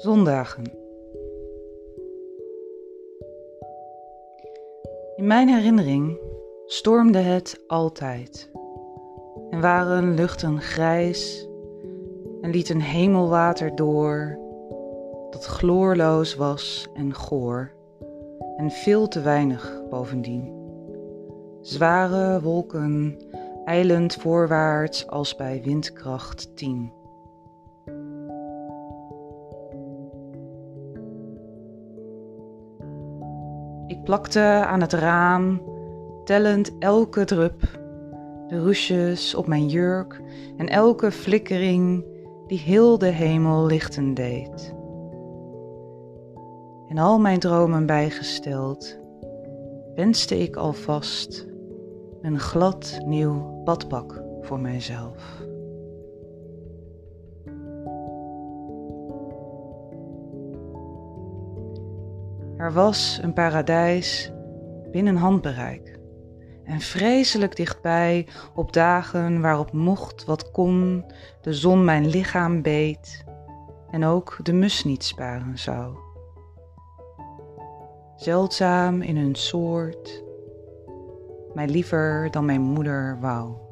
Zondagen. In mijn herinnering stormde het altijd en waren luchten grijs en liet een hemelwater door dat chloorloos was en goor en veel te weinig bovendien. Zware wolken eilend voorwaarts als bij windkracht 10. Ik plakte aan het raam, tellend elke drup, de roesjes op mijn jurk en elke flikkering die heel de hemel lichten deed. En al mijn dromen bijgesteld, wenste ik alvast een glad nieuw badpak voor mijzelf. Er was een paradijs binnen handbereik en vreselijk dichtbij op dagen waarop mocht wat kon, de zon mijn lichaam beet en ook de mus niet sparen zou. Zeldzaam in hun soort, mij liever dan mijn moeder wou.